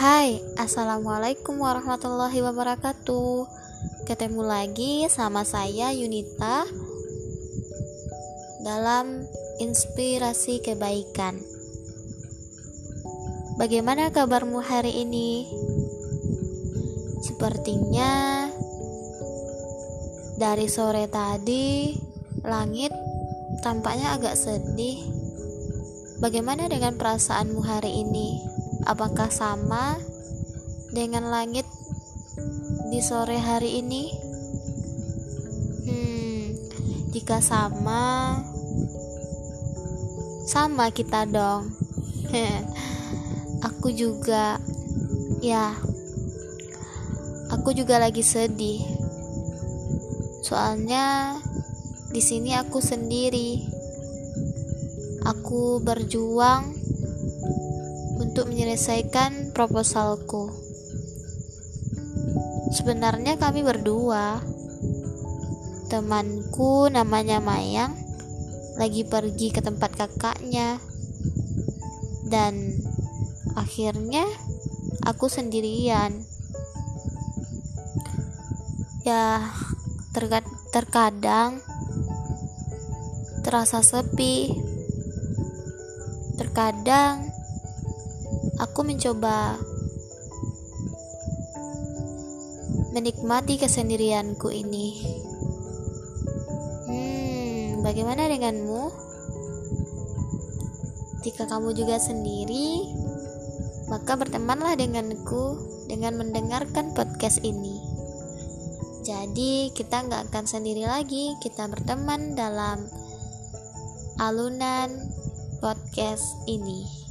Hai, Assalamualaikum warahmatullahi wabarakatuh Ketemu lagi sama saya Yunita Dalam Inspirasi Kebaikan Bagaimana kabarmu hari ini? Sepertinya Dari sore tadi Langit tampaknya agak sedih Bagaimana dengan perasaanmu hari ini? Apakah sama dengan langit di sore hari ini? Hmm, jika sama, sama kita dong. aku juga, ya, aku juga lagi sedih. Soalnya di sini aku sendiri. Aku berjuang untuk menyelesaikan proposalku. Sebenarnya kami berdua, temanku namanya Mayang, lagi pergi ke tempat kakaknya, dan akhirnya aku sendirian. Ya, terkadang terasa sepi, terkadang aku mencoba menikmati kesendirianku ini. Hmm, bagaimana denganmu? Jika kamu juga sendiri, maka bertemanlah denganku dengan mendengarkan podcast ini. Jadi, kita nggak akan sendiri lagi, kita berteman dalam alunan podcast ini.